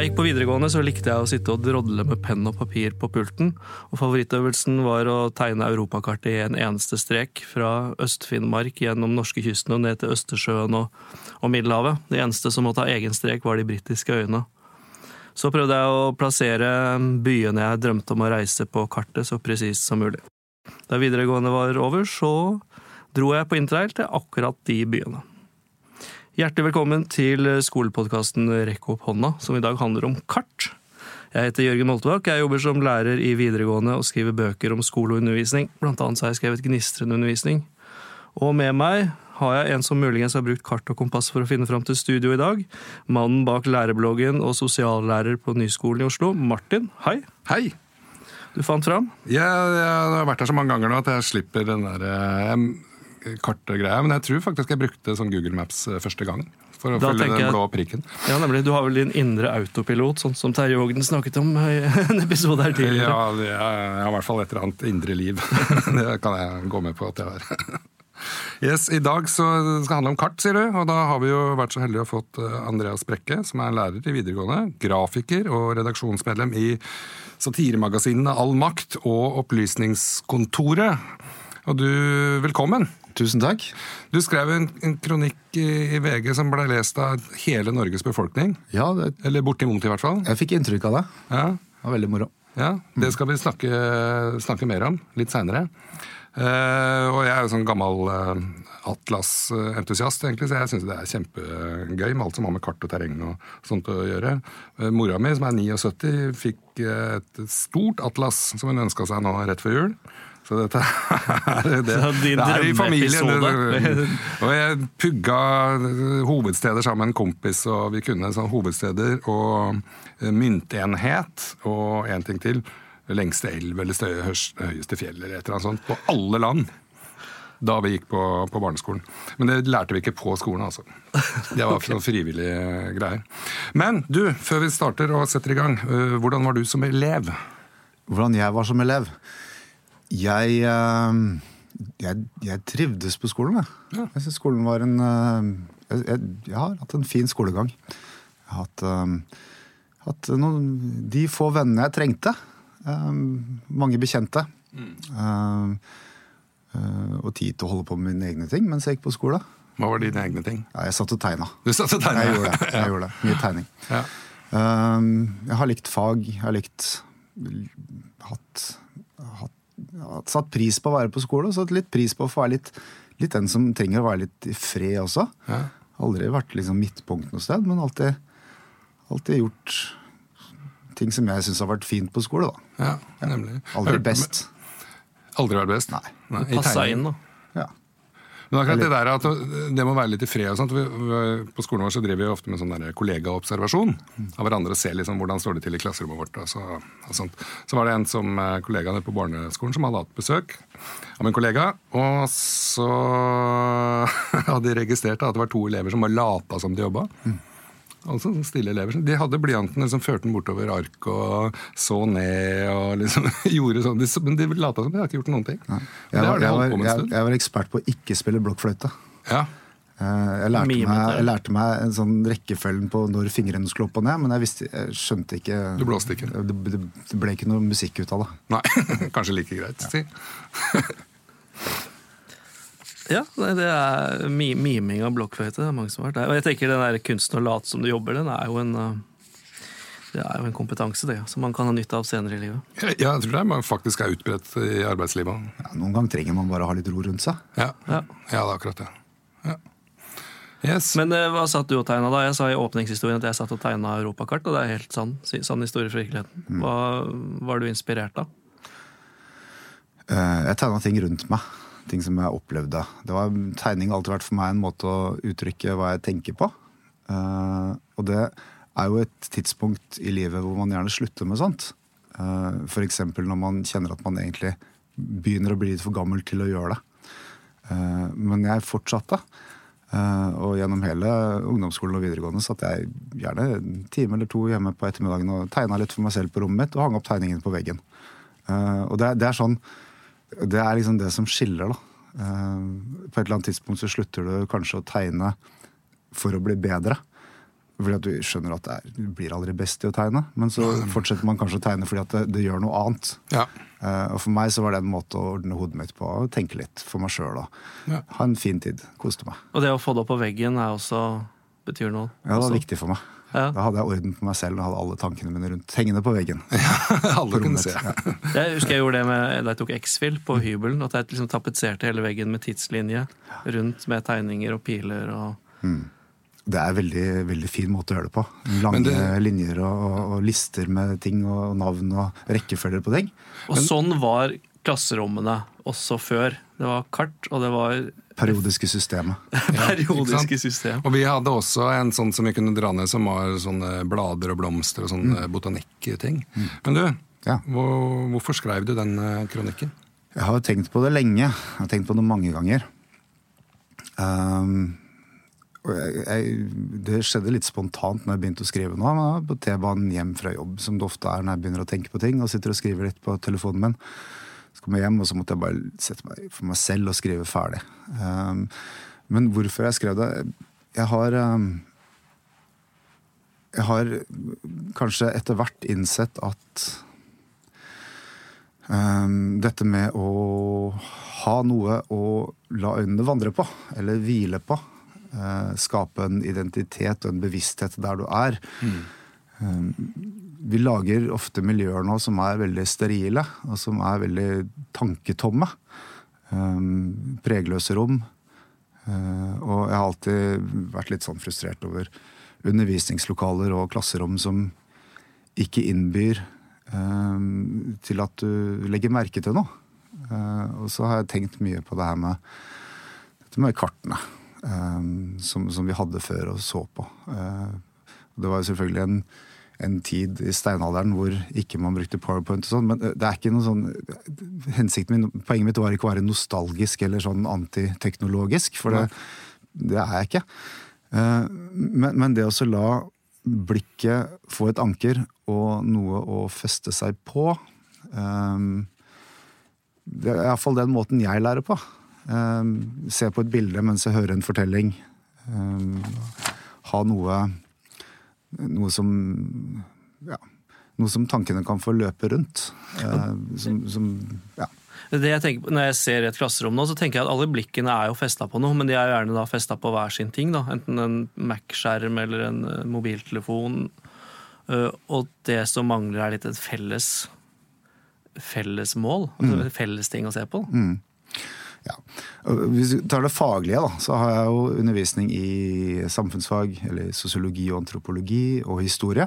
jeg gikk på videregående, så likte jeg å sitte og drodle med penn og papir på pulten. Og favorittøvelsen var å tegne europakartet i en eneste strek, fra Øst-Finnmark gjennom norskekysten og ned til Østersjøen og, og Middelhavet. Det eneste som måtte ha egen strek, var de britiske øyene. Så prøvde jeg å plassere byene jeg drømte om å reise på kartet så presist som mulig. Da videregående var over, så dro jeg på interrail til akkurat de byene. Hjertelig velkommen til skolepodkasten Rekk opp hånda, som i dag handler om kart. Jeg heter Jørgen Moltebakk, jeg jobber som lærer i videregående og skriver bøker om skole og undervisning. Blant annet så har jeg skrevet Gnistrende undervisning. Og med meg har jeg en som muligens har brukt kart og kompass for å finne fram til studio i dag. Mannen bak lærebloggen og sosiallærer på Nyskolen i Oslo, Martin. Hei. Hei! Du fant fram? Jeg, jeg har vært her så mange ganger nå at jeg slipper den der eh, kartgreia. Men jeg tror faktisk jeg brukte sånn Google Maps eh, første gang. For å Da følge den blå prikken. Ja, nemlig. Du har vel din indre autopilot, sånn som Terje Vågden snakket om i en episode her tidligere. Ja, jeg har i hvert fall et eller annet indre liv. det kan jeg gå med på at jeg har. Yes, I dag så skal det handle om kart, sier du. Og da har vi jo vært så heldige å ha fått eh, Andreas Brekke, som er lærer i videregående, grafiker og redaksjonsmedlem i satiremagasinene All Makt og Opplysningskontoret. Og du, velkommen. Tusen takk. Du skrev en, en kronikk i, i VG som ble lest av hele Norges befolkning. Ja, det, Eller bortimot, i hvert fall. jeg fikk inntrykk av det. Ja, Det var veldig moro. ja Det skal vi snakke, snakke mer om litt seinere. og jeg er jo sånn gammel uh, Atlas-entusiast, egentlig, så jeg syns det er kjempegøy med alt som har med kart og terreng og sånt å gjøre. Uh, mora mi, som er 79, fikk eh, et stort atlas som hun ønska seg nå rett før jul. Så dette er, det, Så din det er i familien. Og jeg pugga hovedsteder sammen med en kompis, og vi kunne sånn hovedsteder og eh, myntenhet og en ting til. Lengste elv eller støye, høyeste fjell eller et eller annet sånt. På alle land. Da vi gikk på, på barneskolen. Men det lærte vi ikke på skolen, altså. Det var okay. frivillige greier. Men du, før vi starter og setter i gang, øh, hvordan var du som elev? Hvordan jeg var som elev? Jeg, eh, jeg, jeg trivdes på skolen, jeg. Ja. Jeg synes skolen var en eh, jeg, jeg, jeg har hatt en fin skolegang. Jeg har hatt, eh, hatt noen, de få vennene jeg trengte. Eh, mange bekjente. Eh, uh, og tid til å holde på med mine egne ting mens jeg gikk på skole. Hva var dine egne ting? Ja, jeg satt og tegna. Du satt og tegna? Jeg gjorde det. Jeg gjorde det. Mye tegning. Ja. Um, jeg har likt fag. Jeg har likt hatt, hatt Satt pris på å være på skole, og satt litt pris på å få være litt, litt den som trenger å være litt i fred også. Ja. Aldri vært liksom midtpunkt noe sted, men alltid, alltid gjort ting som jeg syns har vært fint på skole. da. Ja, nemlig. Aldri best. Aldri vært best? Nei. Nei. Passa inn, da. Men akkurat det der at det må være litt i fred og sånt. På skolen vår så driver vi ofte med sånn kollegaobservasjon av hverandre. Ser liksom hvordan står det til i klasserommet vårt. Og så, og sånt. så var det en som eh, kollega nede på barneskolen som hadde hatt besøk av en kollega. Og så hadde de registrert at det var to elever som bare lata som de jobba. Altså sånn stille elever. De hadde blyantene som førte den bortover ark og så ned og liksom gjorde sånn. De, men de lata som de hadde ikke gjort noen ting. Jeg, var, jeg, var, jeg, jeg var ekspert på å ikke spille blokkfløyte. Ja. Eh, Jeg lærte, meg, jeg lærte meg en sånn rekkefølgen på når fingrene skulle opp og ned, men jeg, visste, jeg skjønte ikke Du blåste ikke? Det, det, ble ikke noe musikk ut av det. Nei, kanskje like greit. Si. Ja, det er miming av blokkfløyte. Det er mange som har vært der. Og jeg tenker den der kunsten å late som du jobber, den er jo en uh, det er jo en kompetanse det, som man kan ha nytte av senere i livet. Ja, jeg tror det er, faktisk er utbredt i arbeidslivet. Ja, noen ganger trenger man bare å ha litt ro rundt seg. Ja, Ja. ja det er akkurat det. Ja. Yes. Men eh, hva satt du og tegna da? Jeg sa i åpningshistorien at jeg satt og tegna europakart, og det er helt sann, sann historie fra virkeligheten. Hva var du inspirert av? Eh, Jeg tegna ting rundt meg. Ting som jeg opplevde. Det var, tegning har alltid vært for meg en måte å uttrykke hva jeg tenker på. Uh, og det er jo et tidspunkt i livet hvor man gjerne slutter med sånt. Uh, F.eks. når man kjenner at man egentlig begynner å bli litt for gammel til å gjøre det. Uh, men jeg fortsatte. Uh, og gjennom hele ungdomsskolen og videregående satt jeg gjerne en time eller to hjemme på ettermiddagen og tegna litt for meg selv på rommet mitt og hang opp tegningen på veggen. Eh, og det, det er sånn Det er liksom det som skiller, da. Eh, på et eller annet tidspunkt så slutter du kanskje å tegne for å bli bedre. fordi at du skjønner at det er, du blir aldri best i å tegne. Men så fortsetter man kanskje å tegne fordi at det, det gjør noe annet. Ja. Eh, og for meg så var det en måte å ordne hodet mitt på, og tenke litt for meg sjøl. Ja. Ha en fin tid. Koste meg. Og det å få det opp på veggen er også betyr noe. Ja, det var også. viktig for meg. Ja. Da hadde jeg orden på meg selv og hadde alle tankene mine rundt. Hengende på veggen. Ja, Alle kunne se. Ja. Jeg husker jeg gjorde det med, da jeg tok X-Fill på hybelen. At jeg liksom tapetserte hele veggen med tidslinje rundt med tegninger og piler. og... Det er en veldig, veldig fin måte å gjøre det på. Lange det- linjer og, og, lister med ting og navn og rekkefølger på ting. Og sånn var klasserommene også før. Det var kart, og det var Periodiske systemet. periodiske system. Og vi hadde også en sånn som vi kunne dra ned, som var sånne blader og blomster og sånne Mm. botanikkting. Men du, Ja. hvor, hvorfor skrev du den eh, kronikken? Jeg har tenkt på det lenge. Jeg har tenkt på det mange ganger. Um, og jeg, jeg, det skjedde litt spontant når jeg begynte å skrive nå. På T-banen hjem fra jobb, som det ofte er når jeg begynner å tenke på ting. Og sitter og skriver litt på telefonen min. Så kom jeg hjem, og så måtte jeg bare sette meg for meg selv og skrive ferdig. Um, men hvorfor jeg skrev det Jeg har um, Jeg har kanskje etter hvert innsett at Um, dette med å ha noe å la øynene vandre på, eller hvile på. uh, skape en identitet og en bevissthet der du er. Um, vi lager ofte miljøer nå som er veldig sterile, og som er veldig tanketomme. Um, pregløse rom. Uh, og jeg har alltid vært litt sånn frustrert over undervisningslokaler og klasserom som ikke innbyr um, til at du legger merke til noe. Uh, og så har jeg tenkt mye på det her med dette med kartene. um, som, som vi hadde før og så på. Eh, det var jo selvfølgelig en, en tid i steinalderen hvor ikke man brukte powerpoint og sånn, men det er ikke noe sånn hensikten min, Poenget mitt var ikke å være nostalgisk eller sånn antiteknologisk, for det, det er jeg ikke. Eh, Men, men det å la blikket få et anker og noe å feste seg på eh, Det er iallfall den måten jeg lærer på. Eh, Se på et bilde mens jeg hører en fortelling. Eh, Ha noe Noe som Ja. Noe som tankene kan få løpe rundt. Eh, Som, som Ja. Det jeg tenker på, når jeg ser et klasserom nå, så tenker jeg at alle blikkene er jo festa på noe, men de er jo gjerne da festa på hver sin ting. da, Enten en Mac-skjerm eller en eh, mobiltelefon. Eh, Og det som mangler, er litt et felles felles mål. Altså Felles ting å se på. Ja. Og Hvis du tar det faglige, da, så har jeg jo undervisning i samfunnsfag, eller sosiologi og antropologi og historie.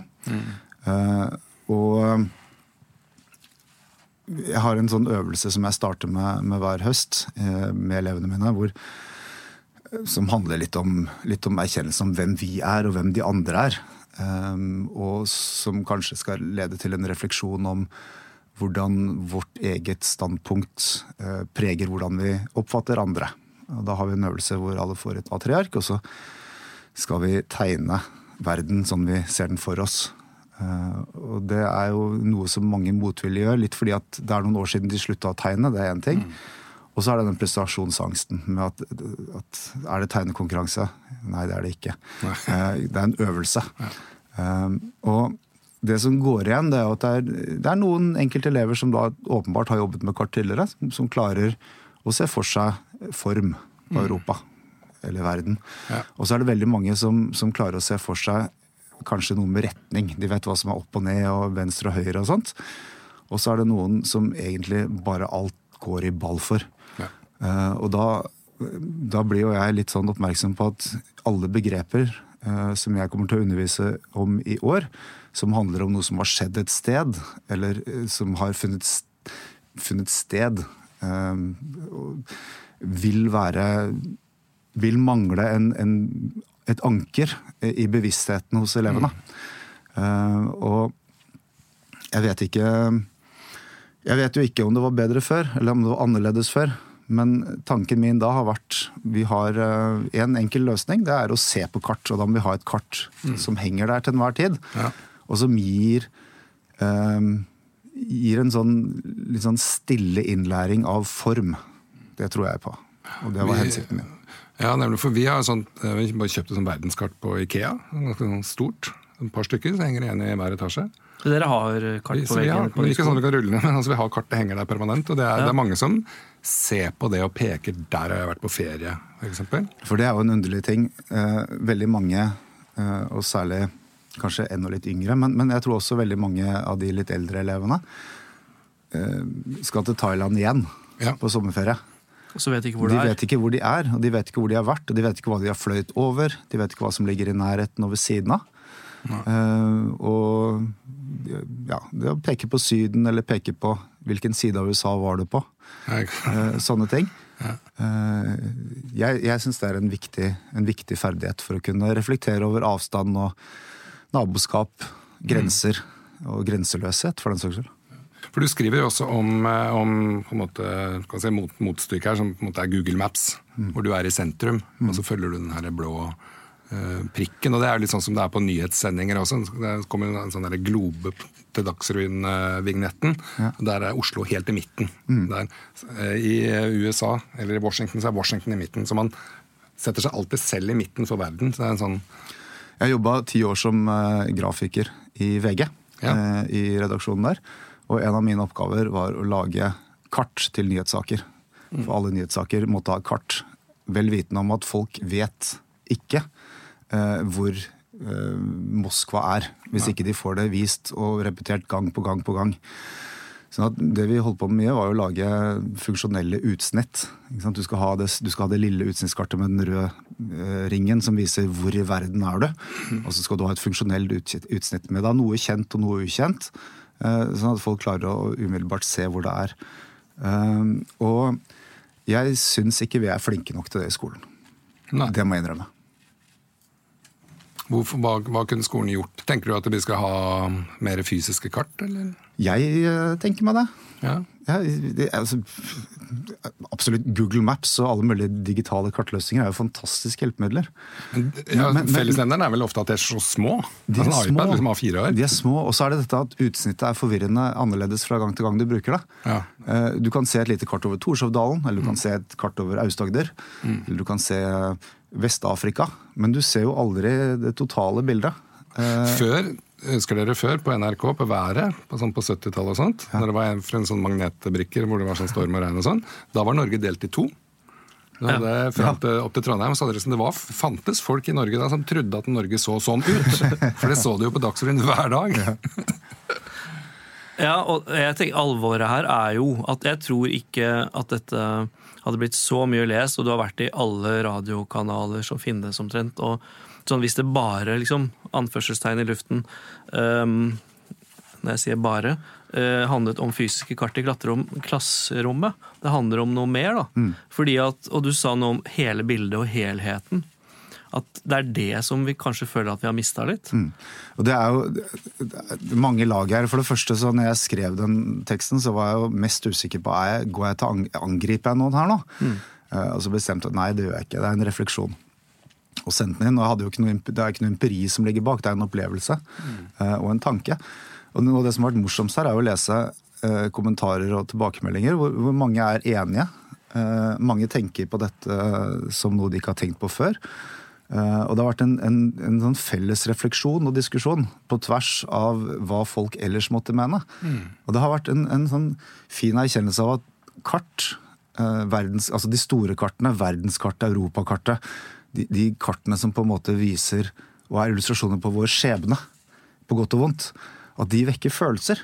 Eh, og jeg har en sånn øvelse som jeg starter med, med hver høst uh, med elevene mine, hvor, som handler litt om, litt om erkjennelse om hvem vi er, og hvem de andre er. Um, og som kanskje skal lede til en refleksjon om hvordan vårt eget standpunkt eh, preger hvordan vi oppfatter andre. Og da har vi en øvelse hvor alle får et A3-ark, og så skal vi tegne verden sånn vi ser den for oss. Eh, og det er jo noe som mange motvillig gjør, litt fordi at det er noen år siden de slutta å tegne, det er én ting. Og så er det den prestasjonsangsten med at, at er det tegnekonkurranse? Nei, det er det ikke. Eh, det er en øvelse. Og det som går igjen, det er at det er, det er noen enkelte elever som da åpenbart har jobbet med kart tidligere, som, som klarer å se for seg form på Europa eller verden. Ja. Og så er det veldig mange som, som klarer å se for seg kanskje noe med retning. De vet hva som er opp og ned og venstre og høyre og sånt. Og så er det noen som egentlig bare alt går i ball for. Ja. Uh, og da, da blir jo jeg litt sånn oppmerksom på at alle begreper uh, som jeg kommer til å undervise om i år, som handler om noe som har skjedd et sted, eller eh, som har funnet, funnet sted, eh, vil være Vil mangle en, en, et anker i bevisstheten hos elevene. Eh, og jeg vet ikke Jeg vet jo ikke om det var bedre før, eller om det var annerledes før. Men tanken min da har vært vi har én en enkel løsning. Det er å se på kart. Og da må vi ha et kart som henger der til enhver tid. Ja. Og som gir um, gir en sånn litt sånn stille innlæring av form. Det tror jeg på. Og det var Vi- hensikten min. Ja, nemlig, for vi har sånt, eh, vi bare kjøpt et sånt verdenskart på Ikea. Ganske sånn stort. Et par stykker, så henger det igjen i hver etasje. Så dere har kart på veggen? vi, har, på ikke sånn at vi kan rulle ned, men altså, vi har kartet henger der permanent. Og det er, Ja. det er mange som ser på det og peker 'der har jeg vært på ferie', f.eks. For det er jo en underlig ting. Eh, veldig mange, eh, og særlig kanskje enda litt yngre, men, men jeg tror også veldig mange av de litt eldre elevene eh, skal til Thailand igjen Ja. på sommerferie. Og så vet de ikke hvor de det er. vet ikke hvor de er, og de vet ikke hvor de har vært, og de vet ikke hva de har fløyet over, de vet ikke hva som ligger i nærheten og ved siden av. Uh, og ja, det å peke på Syden, eller peke på hvilken side av USA var du på, eh, sånne ting. Uh, jeg jeg syns det er en viktig, en viktig ferdighet for å kunne reflektere over avstand og naboskap, grenser og grenseløshet, for den saks skyld. For du skriver jo også om, eh, om måte, kan si, mot, motstykket her, som på en måte er Google Maps. Hvor du er i sentrum, og så følger du den her blå eh, prikken. Og det er litt sånn som det er på nyhetssendinger også. Det kommer en sånn der globe til Dagsrevyen-vignetten. Ja. Der er Oslo helt i midten. Der, eh, I USA, eller i Washington, så er Washington i midten. Så man setter seg alltid selv i midten for verden. Så det er en sånn Jeg jobba ti år som eh, grafiker i VG, Ja. eh, i redaksjonen der. Og en av mine oppgaver var å lage kart til nyhetssaker. For alle nyhetssaker måtte ha kart. Vel vitende om at folk vet ikke eh, hvor eh, Moskva er, hvis ikke de får det vist og repetert gang på gang på gang. Sånn at det vi holdt på med mye, var å lage funksjonelle utsnitt. Du, skal ha det, du skal ha det lille utsnittskartet med den røde eh, ringen som viser hvor i verden er du. Og så skal du ha et funksjonelt utsnitt med da noe kjent og noe ukjent. eh, sånn at folk klarer å umiddelbart se hvor det er. Eh, og jeg syns ikke vi er flinke nok til det i skolen. Nei. Det må jeg innrømme. Hvorfor, hva, hva kunne skolen gjort? Tenker du at vi skal ha mer fysiske kart, eller? Jeg eh, tenker meg det. Ja. Ja, det, altså, absolutt Google Maps og alle mulige digitale kartløsninger er jo fantastiske hjelpemidler. Ja, Fellesnevneren er vel ofte at de er så små? De er altså, små. liksom. De er små, og så er det dette at utsnittet er forvirrende annerledes fra gang til gang du bruker det. Ja. Eh, Du kan se et lite kart over Torshovdalen, eller du kan se et kart over Aust-Agder. Mm. Eller du kan se Vest-Afrika. Men du ser jo aldri det totale bildet. Eh, Før, Husker dere før på NRK, på været, på, sånn på 70-tallet og sånt? Når det var en, for en sånn magnetbrikker hvor det var sånn storm og regn og sånn. Da var Norge delt i to. Hadde, fram til, opp til Trondheim så hadde det, sånn- det var, fantes folk i Norge da som trodde at Norge så sånn ut. For det så du jo på Dagsrevyen hver dag. Ja, og jeg tenker Alvoret her er jo at jeg tror ikke at dette hadde blitt så mye lest, og du har vært i alle radiokanaler som finnes omtrent. og sånn Hvis det bare, liksom, anførselstegn i luften um, Når jeg sier bare, uh, handlet om fysiske kart i klasserommet. Det handler om noe mer, da. Fordi at, Og du sa noe om hele bildet og helheten. At det er det som vi kanskje føler at vi har mista litt. Og det er jo det er mange lag her. For det første, så når jeg skrev den teksten, så var jeg jo mest usikker på er jeg, går jeg til ang angriper jeg noen her nå. Eh, og så bestemte jeg nei, det gjør jeg ikke. Det er en refleksjon. Og sendte den inn. og noe, Det er ikke noe empiri som ligger bak, det er en opplevelse mm. og en tanke. Og noe av det som har vært morsomst her, er å lese eh, kommentarer og tilbakemeldinger hvor, hvor mange er enige. Eh, mange tenker på dette som noe de ikke har tenkt på før. Eh, og det har vært en, en, en sånn felles refleksjon og diskusjon på tvers av hva folk ellers måtte mene. Og det har vært en, en sånn fin erkjennelse av at kart, verdens, altså de store kartene, verdenskartet, europakartet, de, de kartene som på en måte viser og er illustrasjoner på vår skjebne, på godt og vondt, at de vekker følelser.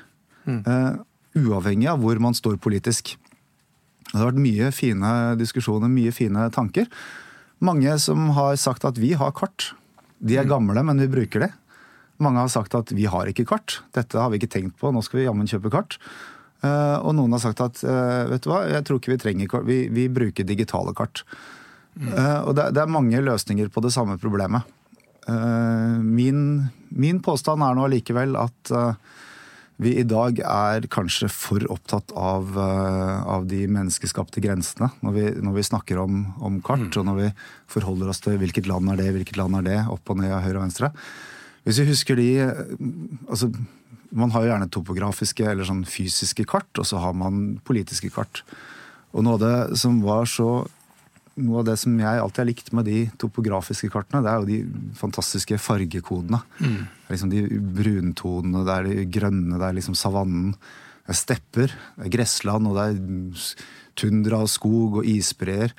eh, uavhengig av hvor man står politisk. Det har vært mye fine diskusjoner, mye fine tanker. Mange som har sagt at vi har kart. De er gamle, men vi bruker det. Mange har sagt at vi har ikke kart. Dette har vi ikke tenkt på, nå skal vi jammen kjøpe kart. Uh, og noen har sagt at uh, vet du hva, jeg tror ikke vi trenger kart, vi, vi bruker digitale kart. Eh, og det, det er mange løsninger på det samme problemet. Uh, min, min påstand er nå allikevel at uh, vi i dag er kanskje for opptatt av, av de menneskeskapte grensene når vi, når vi snakker om, om kart, og når vi forholder oss til hvilket land er det, hvilket land er det, opp og ned, høyre og venstre. Hvis vi husker de altså, Man har jo gjerne topografiske eller sånn fysiske kart, og så har man politiske kart. Og noe av det som var så noe av det som jeg alltid har likt med de topografiske kartene, det er jo de fantastiske fargekodene. Det er liksom De bruntonene, det er de grønne, det er liksom savannen. Det er stepper, det er gressland, og det er tundra og skog og isbreer.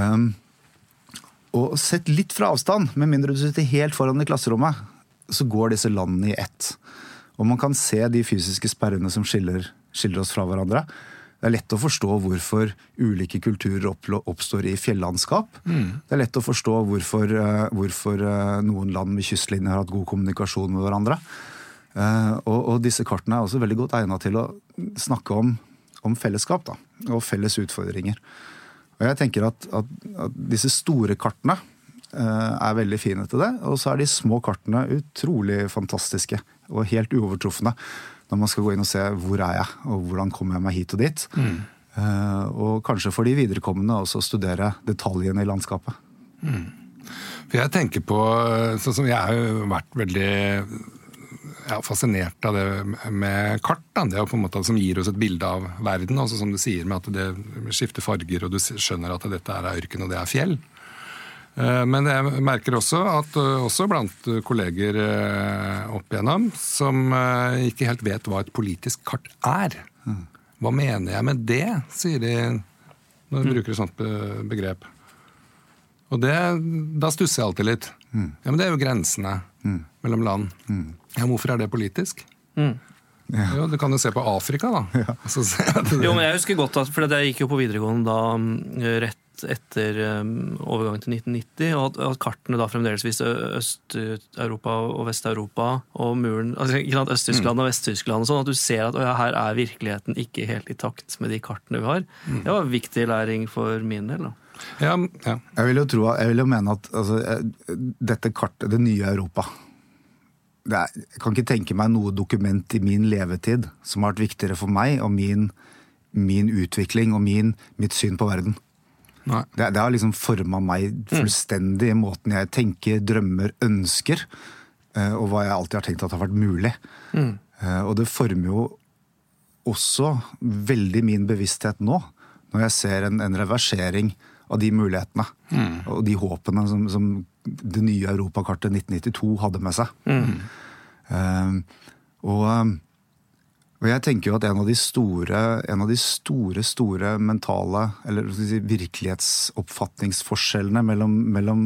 Um, og sett litt fra avstand, med mindre du sitter helt foran i klasserommet, så går disse landene i ett. Og man kan se de fysiske sperrene som skiller, skiller oss fra hverandre. Det er lett å forstå hvorfor ulike kulturer oppstår i fjellandskap. Mm. Det er lett å forstå hvorfor, eh, hvorfor, eh, noen land med kystlinjer har hatt god kommunikasjon med hverandre. Eh, og, og disse kartene er også veldig godt egnet til å snakke om, om fellesskap da, og felles utfordringer. Og jeg tenker at, at, at disse store kartene er veldig fine til det. Og så er de små kartene utrolig fantastiske og helt uovertrufne når man skal gå inn og se hvor er jeg, og hvordan kommer jeg meg hit og dit. Mm. Uh, og kanskje for de viderekommende også studere detaljene i landskapet. Mm. For jeg tenker på, sånn som Jeg har jo vært veldig ja, fascinert av det med kart. Da. Det på en måte som gir oss et bilde av verden. Også som du sier med at det skifter farger, og du skjønner at dette er ørken og det er fjell. Eh, men jeg merker også at eh, også blant kolleger eh, opp igjennom som ikke helt vet hva et politisk kart er. Hva mener jeg med det, sier de når de mm. bruker et sånt begrep. Og det, da stusser jeg alltid litt. Mm. Ja, Men det er jo grensene mm. mellom land. Mm. Ja, Hvorfor er det politisk? Mm. Ja. Jo, Du kan jo se på Afrika, da. Ja. jo, men Jeg husker godt at, for jeg gikk jo på videregående da rett etter um, overgangen til 1990, og at, kartene da fremdeles viste Øst-Europa og Vest-Europa og muren altså, Øst-Tyskland mm. og Vest-Tyskland. sånn At du ser at ja, her er virkeligheten ikke helt i takt med de kartene vi har. Mm. Det var viktig læring for min del. da. Ja, ja. Jeg vil jo tro, jeg vil jo mene at altså, dette kartet, det nye Europa er, Jeg kan ikke tenke meg noe dokument i min levetid som har vært viktigere for meg og min, min utvikling og min, mitt syn på verden. Det, det, har liksom forma meg fullstendig i måten jeg tenker, drømmer, ønsker. Eh, og hva jeg alltid har tenkt at har vært mulig. Mm. Eh, og det former jo også veldig min bevissthet nå, når jeg ser en, en reversering av de mulighetene mm. og de håpene som, som, det nye europakartet 1992 hadde med seg. Mm. Uh, og og jeg tenker jo at en av de store, en av de store, store mentale, eller si, virkelighetsoppfatningsforskjellene mellom, mellom,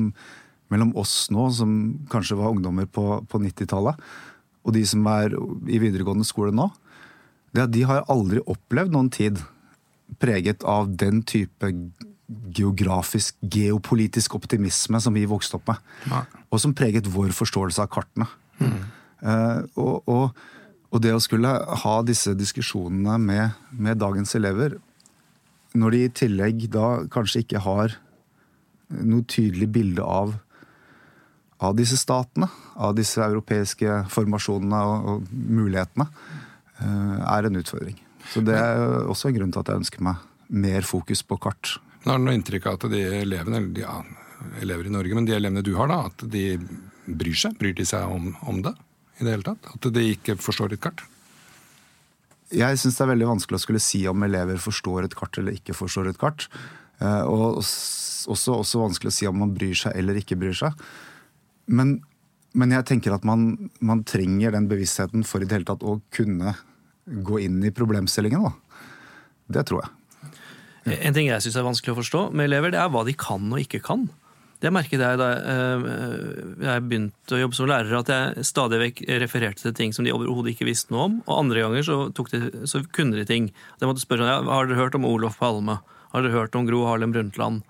mellom, oss nå, som kanskje var ungdommer på, på 90-tallet, og de som er i videregående skole nå, det er at de har aldri opplevd noen tid preget av den type geografisk, geopolitisk optimisme som vi vokste opp med. Ja. Og som preget vår forståelse av kartene. Mm. Uh, og, og og det å skulle ha disse diskusjonene med, med, dagens elever, når de i tillegg da kanskje ikke har noe tydelig bilde av, av disse statene, av disse europeiske formasjonene og, og mulighetene, eh, er en utfordring. Så det er også en grunn til at jeg ønsker meg mer fokus på kart. Har du noe inntrykk av at de elevene, eller ja, elever i Norge, men de elevene du har, da, at de bryr seg? Bryr de seg om, om det? I det hele tatt? At de ikke forstår et kart? Jeg syns det er veldig vanskelig å skulle si om elever forstår et kart eller ikke forstår et kart. Eh, og også, også vanskelig å si om man bryr seg eller ikke bryr seg. Men, men jeg tenker at man, man, trenger den bevisstheten for i det hele tatt å kunne gå inn i problemstillingen. Da. Det tror jeg. En ting jeg syns er vanskelig å forstå med elever, det er hva de kan og ikke kan. Det merket jeg da eh, jeg begynte å jobbe som lærer, at jeg stadig vekk refererte til ting som de overhodet ikke visste noe om. Og andre ganger så, de, så kunne de ting. De måtte spørre ja, har dere hørt om Olof Palme. Har dere hørt om Gro Harlem Brundtland?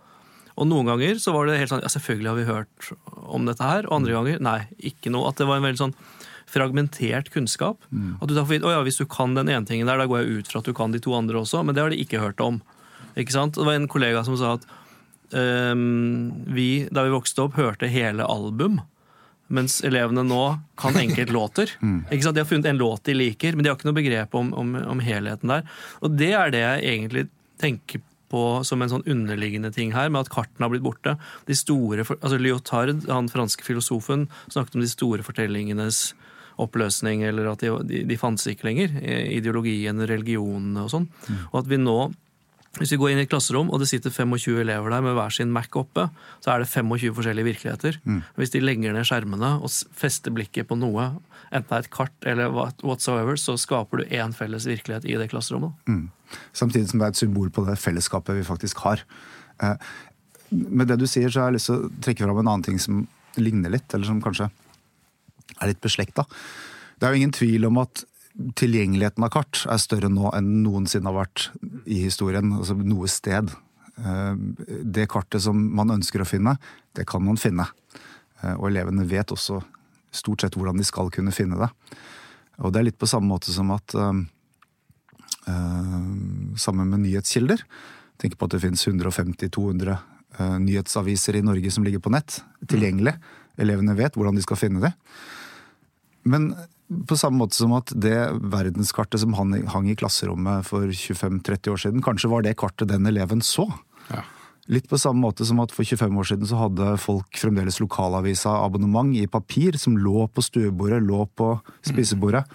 Og noen ganger så var det helt sånn ja, selvfølgelig har vi hørt om dette her. Og andre ganger nei, ikke noe. At det var en veldig sånn fragmentert kunnskap. Mm. At du tar for vidt, å ja, Hvis du kan den ene tingen der, da går jeg ut fra at du kan de to andre også. Men det har de ikke hørt om. Ikke sant? Det var en kollega som sa at vi, da vi vokste opp, hørte hele album. Mens elevene nå kan enkeltlåter. mm. Ikke sant? De har funnet en låt de liker, men de har ikke noe begrep om, om, om, helheten der. Og det er det jeg egentlig tenker på som en sånn underliggende ting her, med at kartene har blitt borte. De store, altså Lyotard, han franske filosofen, snakket om de store fortellingenes oppløsning, eller at de, de, de fantes ikke lenger. Ideologien, religionene og sånn. Mm. Og at vi nå Hvis vi går inn i et klasserom, og det sitter 25 elever der med hver sin Mac oppe, så er det 25 forskjellige virkeligheter. Hvis de legger ned skjermene og fester blikket på noe, enten det er et kart eller what- whatsoever, så skaper du én felles virkelighet i det klasserommet. Samtidig som det er et symbol på det fellesskapet vi faktisk har. Eh, Med det du sier, så har jeg lyst til å trekke fram en annen ting som ligner litt, eller som kanskje er litt beslekta. Det er jo ingen tvil om at tilgjengeligheten av kart er større nå enn noensinne har vært i historien, altså noe sted. Eh, Det kartet som man ønsker å finne, det kan man finne. Eh, Og elevene vet også stort sett hvordan de skal kunne finne det. Og det er litt på samme måte som at eh, sammen med nyhetskilder. Tenk på at det finnes 150-200 eh, nyhetsaviser i Norge som ligger på nett, tilgjengelig. Elevene vet hvordan de skal finne det. Men på samme måte som at det verdenskartet som hang hang i klasserommet for 25-30 år siden, kanskje var det kartet den eleven så. Ja. Litt på samme måte som at for 25 år siden så hadde folk fremdeles lokalavisa abonnement i papir som lå på stuebordet, lå på spisebordet.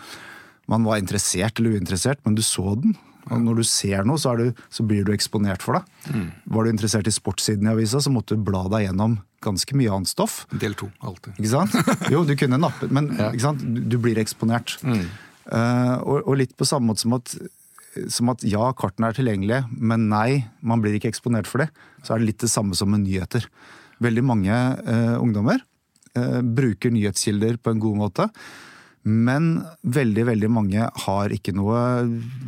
Man var interessert eller uinteressert, men du så den. Og når du ser noe, så, du, så blir du eksponert for det. Var du interessert i sportssiden i avisa, så måtte du bla deg gjennom ganske mye annet stoff. Del to, alltid. Ikke sant? Jo, du kunne nappe, men ikke sant? Du, du blir eksponert. Eh, og, og litt på samme måte som at, som at ja, kartene er tilgjengelige, men nei, man blir ikke eksponert for det. Så er det litt det samme som med nyheter. Veldig mange uh, ungdommer uh, bruker nyhetskilder på en god måte. Men veldig veldig mange har ikke noe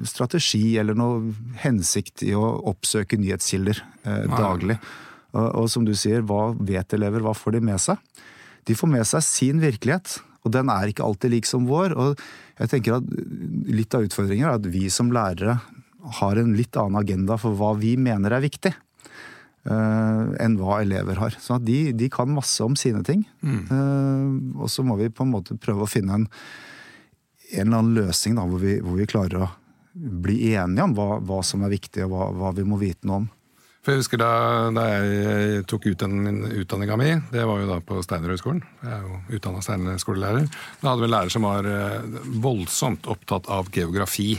strategi eller noe hensikt i å oppsøke nyhetskilder eh, daglig. Og, og som du sier, hva vet elever, hva får de med seg? De får med seg sin virkelighet, og den er ikke alltid lik som vår. Og jeg tenker at Litt av utfordringen er at vi som lærere har en litt annen agenda for hva vi mener er viktig. Eh, enn hva elever har. Så de, de kan masse om sine ting. Eh, og så må vi på en måte prøve å finne en, en eller annen løsning da, hvor, vi, hvor vi klarer å bli enige om hva, hva som er viktig, og hva, hva vi må vite noe om. For jeg husker da, da jeg tok utdanning, utdanninga mi, det var jo da på Steinerhøgskolen. Jeg er jo utdanna steinerskolelærer. Da hadde vi en lærer som var eh, voldsomt opptatt av geografi.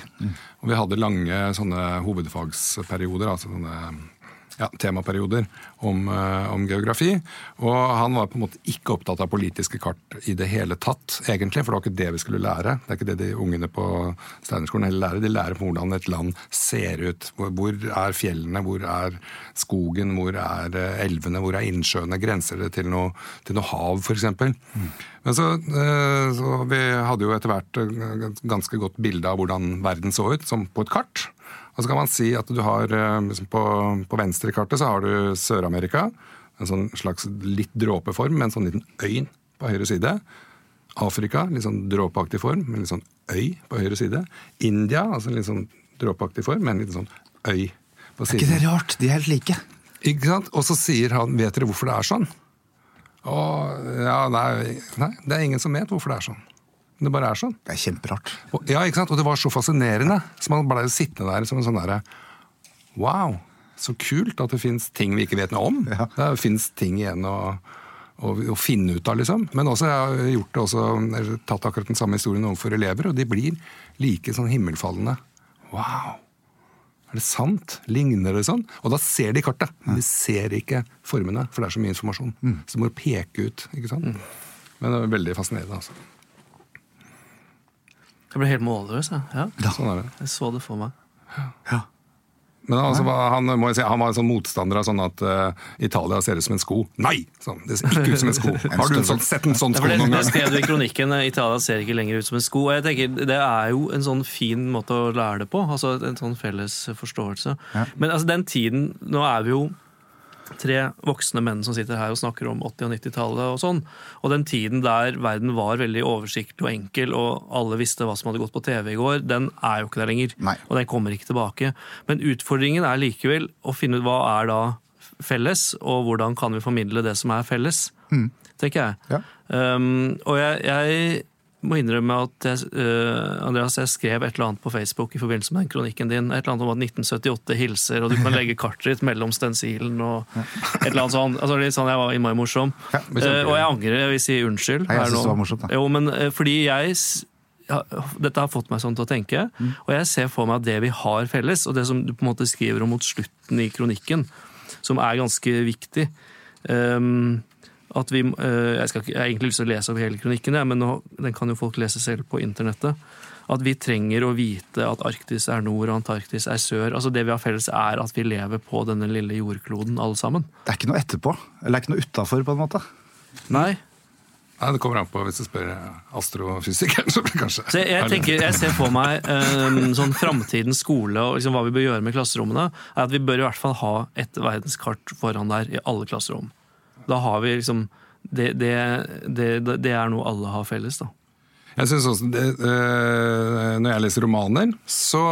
Og vi hadde lange sånne hovedfagsperioder, altså sånne ja, temaperioder om, eh, om geografi. Og han var på en måte ikke opptatt av politiske kart i det hele tatt, egentlig. For det var ikke det vi skulle lære. Det er ikke det de ungene på Steinerskolen heller lærer. De lærer på hvordan et land ser ut. Hvor, hvor er fjellene, hvor er skogen, hvor er eh, elvene, hvor er innsjøene? Grenser det til noe, til noe hav, f.eks.? Men så, eh, så vi hadde jo etter hvert et ganske godt bilde av hvordan verden så ut, som på et kart. Og så kan man si at du har eh, liksom på, på venstre kartet så har du Sør-Amerika. En sånn slags litt dråpeform med en sånn liten øy på høyre side. Afrika, litt sånn dråpeaktig form med en litt sånn øy på høyre side. India, altså en litt sånn dråpeaktig form med en liten sånn øy på Er ikke det rart? De er helt like. Ikke sant? Og så sier han 'vet dere hvorfor det er sånn'? Og, ja, nei, nei, det er ingen som vet hvorfor det er sånn. Det bare er sånn. Det er kjemperart. Og, ja, ikke sant? Og det var så fascinerende. Så man blei sittende der som en sånn derre Wow, så kult at det fins ting vi ikke vet noe om. Ja. Det fins ting igjen å, å, å finne ut av, liksom. Men også, jeg har gjort det også, eller tatt akkurat den samme historien overfor elever, og de blir like sånn himmelfallende. Wow! Er det sant? Ligner det sånn? Og da ser de kartet. Men de ser ikke formene, for det er så mye informasjon. Så du må peke ut. ikke sant? Men det er veldig fascinerende. altså. Jeg ble helt målløs. Jeg. Ja, Sånn er det. jeg så det for meg. Ja. Men han, altså, var- han, må jeg si, han var en sånn motstander av sånn at uh, Italia ser ut som en sko. Nei! Sånn, det ser ikke ut som en sko. Har du en sånn, sett en sånn Ja, sko noen det, noen det gang? skrev du i kronikken. eh, Italia ser ikke lenger ut som en sko. Og jeg tenker, Det er jo en sånn fin måte å lære det på. altså En sånn felles forståelse. Ja. Men altså den tiden Nå er vi jo tre voksne menn som sitter her og snakker om 80- og 90-tallet og sånn. Og den tiden der verden var veldig oversiktlig og enkel, og alle visste hva som hadde gått på TV i går, den er jo ikke der lenger. Nei. Og den kommer ikke tilbake. Men utfordringen er likevel å finne ut hva er da felles, og hvordan kan vi formidle det som er felles, tenker jeg. Ja. Um, og jeg, jeg må innrømme at jeg, uh, Andreas, jeg skrev et eller annet på Facebook i forbindelse med den kronikken din. Et eller annet om at 1978 hilser, og du kan legge kartet ditt mellom stensilen og et eller annet sånn. Altså, litt sånn jeg var innmari morsom. Ja. Eh, og jeg angrer, jeg vil si unnskyld. Nei, jeg synes det var morsomt, da. Jo, men uh, fordi jeg dette har fått meg sånn til å tenke, og jeg ser for meg at det vi har felles, og det som du på en måte skriver om mot slutten i kronikken, som er ganske viktig ehm, at vi, eh, jeg, skal, jeg har egentlig lyst til å lese over hele kronikken, men nå, den kan jo folk lese selv på internettet. At vi trenger å vite at Arktis er nord og Antarktis er sør. Altså Det vi har felles, er at vi lever på denne lille jordkloden, alle sammen. Det er ikke noe etterpå. Eller det er ikke noe utafor, på en måte. Nei, Nei, Det kommer an på hvis du spør astrofysikeren. så blir det kanskje... Så jeg, tenker, jeg ser for meg um, sånn framtidens skole og liksom hva vi bør gjøre med klasserommene, er at vi bør i hvert fall ha et verdenskart foran der i alle klasserom. Da har vi liksom Det, det, det, det er noe alle har felles, da. Jeg synes også øh, Når jeg leser romaner så,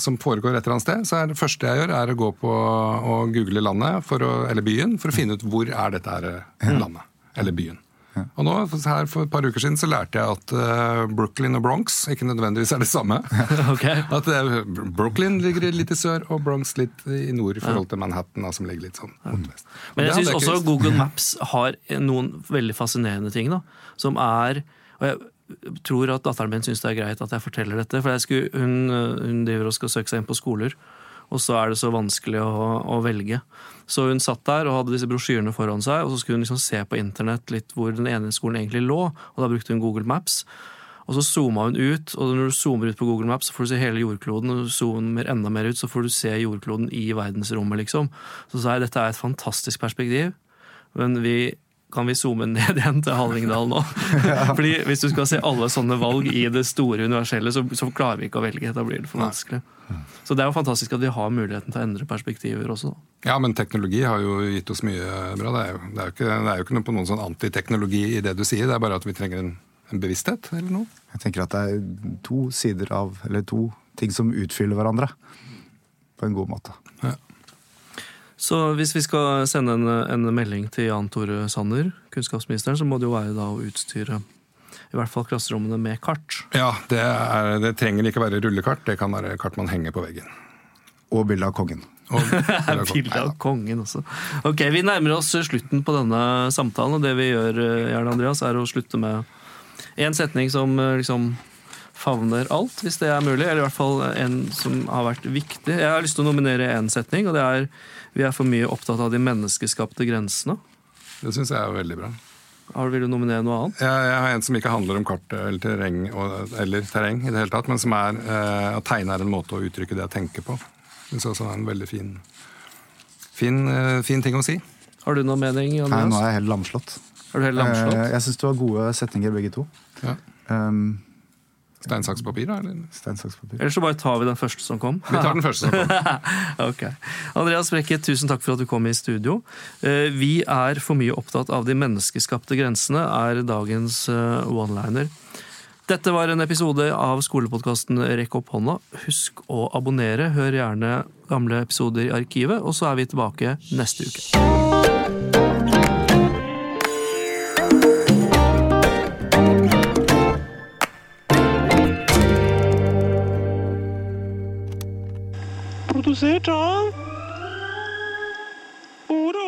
som foregår et eller annet sted, så er det første jeg gjør, er å gå på og google landet, å, eller byen, for å finne ut hvor er dette øh, landet. Eller byen. Og nå, her For et par uker siden så lærte jeg at øh, Brooklyn og Bronx ikke nødvendigvis er det samme. okay. At øh, Brooklyn ligger litt i sør, og Bronx litt i nord i forhold til Manhattan, som ligger litt sånn mot vest. Men jeg syns også. Google Maps har noen veldig fascinerende ting. da, Som er Og jeg tror at datteren min syns det er greit at jeg forteller dette. For jeg skulle, hun, hun driver og skal søke seg inn på skoler, og så er det så vanskelig å, å velge. Så hun satt der og hadde disse brosjyrene foran seg, og så skulle hun liksom se på internett litt hvor den ene skolen egentlig lå, og da brukte hun Google Maps. Og så zooma hun ut, og når du zoomer ut på Google Maps, så får du se hele jordkloden. Og når du zoomer enda mer ut, så får du se jordkloden i verdensrommet, liksom. Så sa jeg dette er et fantastisk perspektiv, men vi kan vi zoome ned igjen til Hallingdal nå? Fordi Hvis du skal se alle sånne valg i det store universelle, så, så klarer vi ikke å velge. Da blir det for vanskelig. Så det er jo fantastisk at vi har muligheten til å endre perspektiver også. Ja, men teknologi har jo gitt oss mye bra. Det er jo, det er jo, ikke, det er jo ikke noe på noen sånn antiteknologi i det du sier, det er bare at vi trenger en, en bevissthet eller noe. Jeg tenker at det er to sider av, eller to ting som utfyller hverandre. På en god måte. Så hvis vi skal sende en, en melding til Jan Tore Sanner, kunnskapsministeren, så må det jo være da å utstyre i hvert fall klasserommene med kart. Ja, det, er, det trenger ikke være rullekart, det kan være kart man henger på veggen. Og bilde av kongen. Bilde av kongen også. Ok, Vi nærmer oss slutten på denne samtalen, og det vi gjør, Gjerne Jern Andreas, er å slutte med en setning som eh, liksom favner alt, hvis det er mulig. Eller i hvert fall en som har vært viktig. Jeg har lyst til å nominere én setning, og det er vi er for mye opptatt av de menneskeskapte grensene. det syns jeg er veldig bra. Har du Vil du nominere noe annet? Jeg, jeg har en som ikke handler om kart eller terreng, og, eller terreng i det hele tatt, men som er eh, at tegne er en måte å uttrykke det jeg tenker på. Det syns jeg også er en veldig fin, fin, eh, fin ting å si. Har du noen mening, Nei, nå er jeg helt lamslått. Er du helt lamslått? Eh, Jeg syns du har gode setninger, begge to. Ja. Um, Stein, saks, papir, da? Eller? Stein, saks, papir. Ellers så bare tar vi den første som kom. Vi tar den første. som kom. Ok. Andreas Brekke, tusen takk for at du kom i studio. Eh, Vi er for mye opptatt av de menneskeskapte grensene, er dagens eh, one-liner. Dette var en episode av skolepodkasten Rekk opp hånda. Husk å abonnere. Hør gjerne gamle episoder i arkivet, og så er vi tilbake neste uke. produzido por